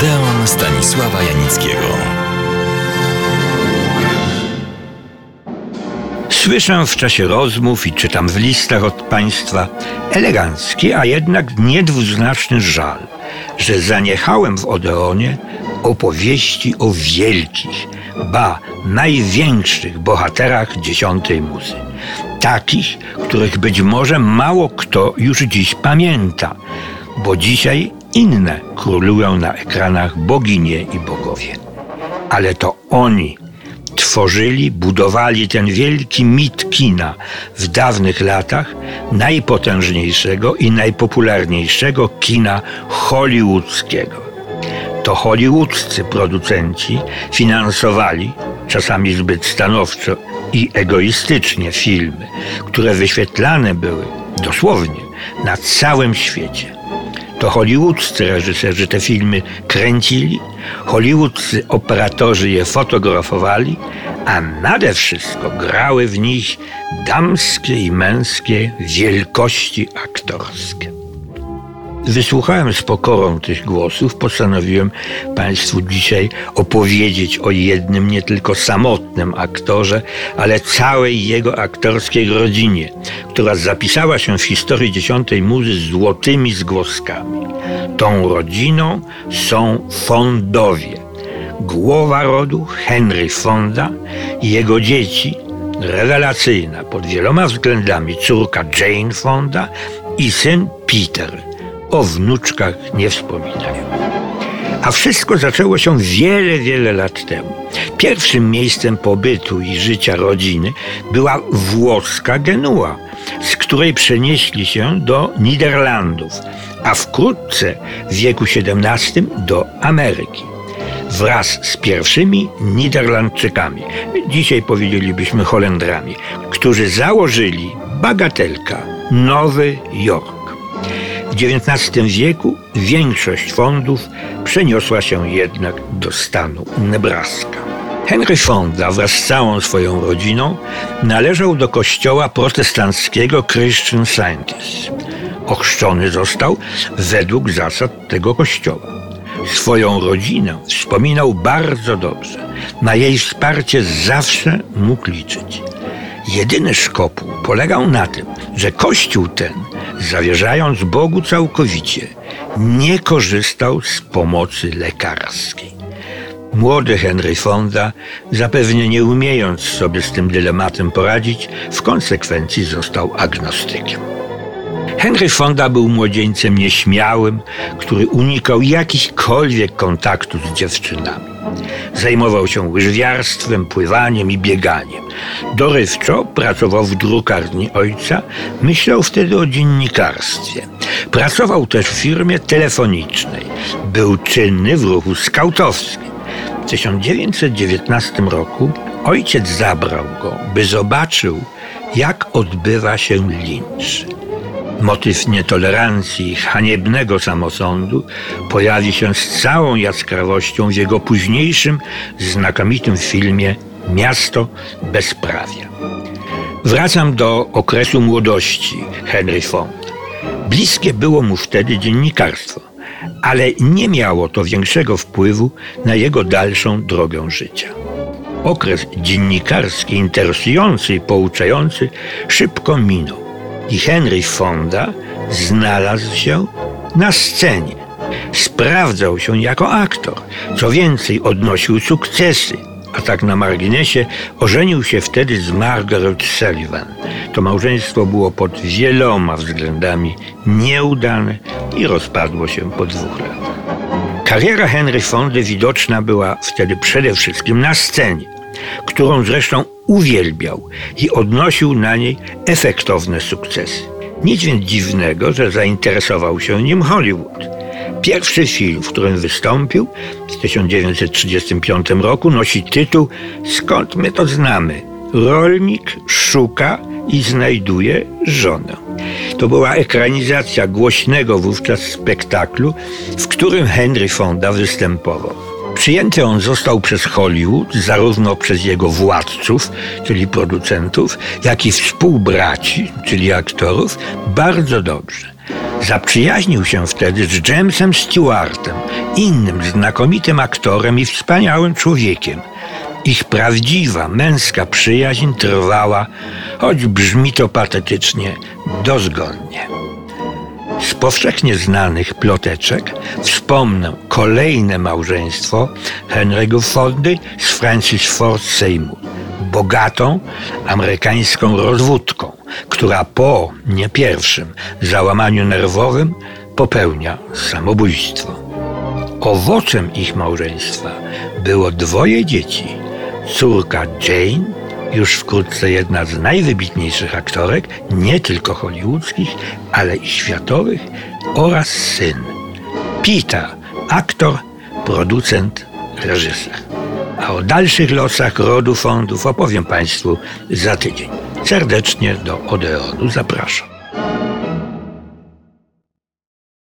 Odeon Stanisława Janickiego. Słyszę w czasie rozmów i czytam w listach od państwa elegancki, a jednak niedwuznaczny żal, że zaniechałem w Odeonie opowieści o wielkich, ba największych bohaterach dziesiątej muzy. Takich, których być może mało kto już dziś pamięta, bo dzisiaj inne królują na ekranach boginie i bogowie. Ale to oni tworzyli, budowali ten wielki mit kina w dawnych latach najpotężniejszego i najpopularniejszego kina hollywoodzkiego. To hollywoodzcy producenci finansowali, czasami zbyt stanowczo i egoistycznie, filmy, które wyświetlane były dosłownie na całym świecie to hollywoodzcy reżyserzy te filmy kręcili, hollywoodzcy operatorzy je fotografowali, a nade wszystko grały w nich damskie i męskie wielkości aktorskie. Wysłuchałem z pokorą tych głosów, postanowiłem Państwu dzisiaj opowiedzieć o jednym nie tylko samotnym aktorze, ale całej jego aktorskiej rodzinie, która zapisała się w historii dziesiątej muzy złotymi zgłoskami. Tą rodziną są Fondowie. Głowa rodu Henry Fonda i jego dzieci, rewelacyjna pod wieloma względami córka Jane Fonda i syn Peter – o wnuczkach nie wspominają. A wszystko zaczęło się wiele, wiele lat temu. Pierwszym miejscem pobytu i życia rodziny była włoska Genua, z której przenieśli się do Niderlandów, a wkrótce w wieku XVII do Ameryki. Wraz z pierwszymi Niderlandczykami, dzisiaj powiedzielibyśmy Holendrami, którzy założyli bagatelka Nowy Jork. XIX wieku większość fondów przeniosła się jednak do stanu Nebraska. Henry Fonda wraz z całą swoją rodziną należał do kościoła protestanckiego Christian Scientist. Ochrzczony został według zasad tego kościoła. Swoją rodzinę wspominał bardzo dobrze. Na jej wsparcie zawsze mógł liczyć. Jedyny szkopuł polegał na tym, że kościół ten, zawierzając Bogu całkowicie, nie korzystał z pomocy lekarskiej. Młody Henry Fonda, zapewne nie umiejąc sobie z tym dylematem poradzić, w konsekwencji został agnostykiem. Henry Fonda był młodzieńcem nieśmiałym, który unikał jakichkolwiek kontaktu z dziewczynami. Zajmował się łyżwiarstwem, pływaniem i bieganiem. Dorywczo pracował w drukarni ojca, myślał wtedy o dziennikarstwie. Pracował też w firmie telefonicznej. Był czynny w ruchu skautowskim. W 1919 roku ojciec zabrał go, by zobaczył, jak odbywa się lincz. Motyw nietolerancji, haniebnego samosądu pojawi się z całą jaskrawością w jego późniejszym, znakomitym filmie Miasto bezprawia. Wracam do okresu młodości Henry Fonda. Bliskie było mu wtedy dziennikarstwo, ale nie miało to większego wpływu na jego dalszą drogę życia. Okres dziennikarski, interesujący i pouczający szybko minął i Henry Fonda znalazł się na scenie. Sprawdzał się jako aktor. Co więcej, odnosił sukcesy. A tak na marginesie ożenił się wtedy z Margaret Sullivan. To małżeństwo było pod wieloma względami nieudane i rozpadło się po dwóch latach. Kariera Henry Fondy widoczna była wtedy przede wszystkim na scenie którą zresztą uwielbiał i odnosił na niej efektowne sukcesy. Nic więc dziwnego, że zainteresował się nim Hollywood. Pierwszy film, w którym wystąpił w 1935 roku, nosi tytuł Skąd my to znamy? Rolnik szuka i znajduje żonę. To była ekranizacja głośnego wówczas spektaklu, w którym Henry Fonda występował. Przyjęty on został przez Hollywood, zarówno przez jego władców, czyli producentów, jak i współbraci, czyli aktorów, bardzo dobrze. Zaprzyjaźnił się wtedy z Jamesem Stewartem, innym znakomitym aktorem i wspaniałym człowiekiem. Ich prawdziwa męska przyjaźń trwała, choć brzmi to patetycznie, dozgonnie. Z powszechnie znanych ploteczek wspomnę kolejne małżeństwo Henry'ego Fordy z Francis Ford Seymour, bogatą amerykańską rozwódką, która po nie pierwszym załamaniu nerwowym popełnia samobójstwo. Owocem ich małżeństwa było dwoje dzieci. Córka Jane, już wkrótce jedna z najwybitniejszych aktorek, nie tylko hollywoodzkich, ale i światowych, oraz syn. Peter, aktor, producent, reżyser. A o dalszych losach rodu fondów opowiem Państwu za tydzień. Serdecznie do Odeonu zapraszam.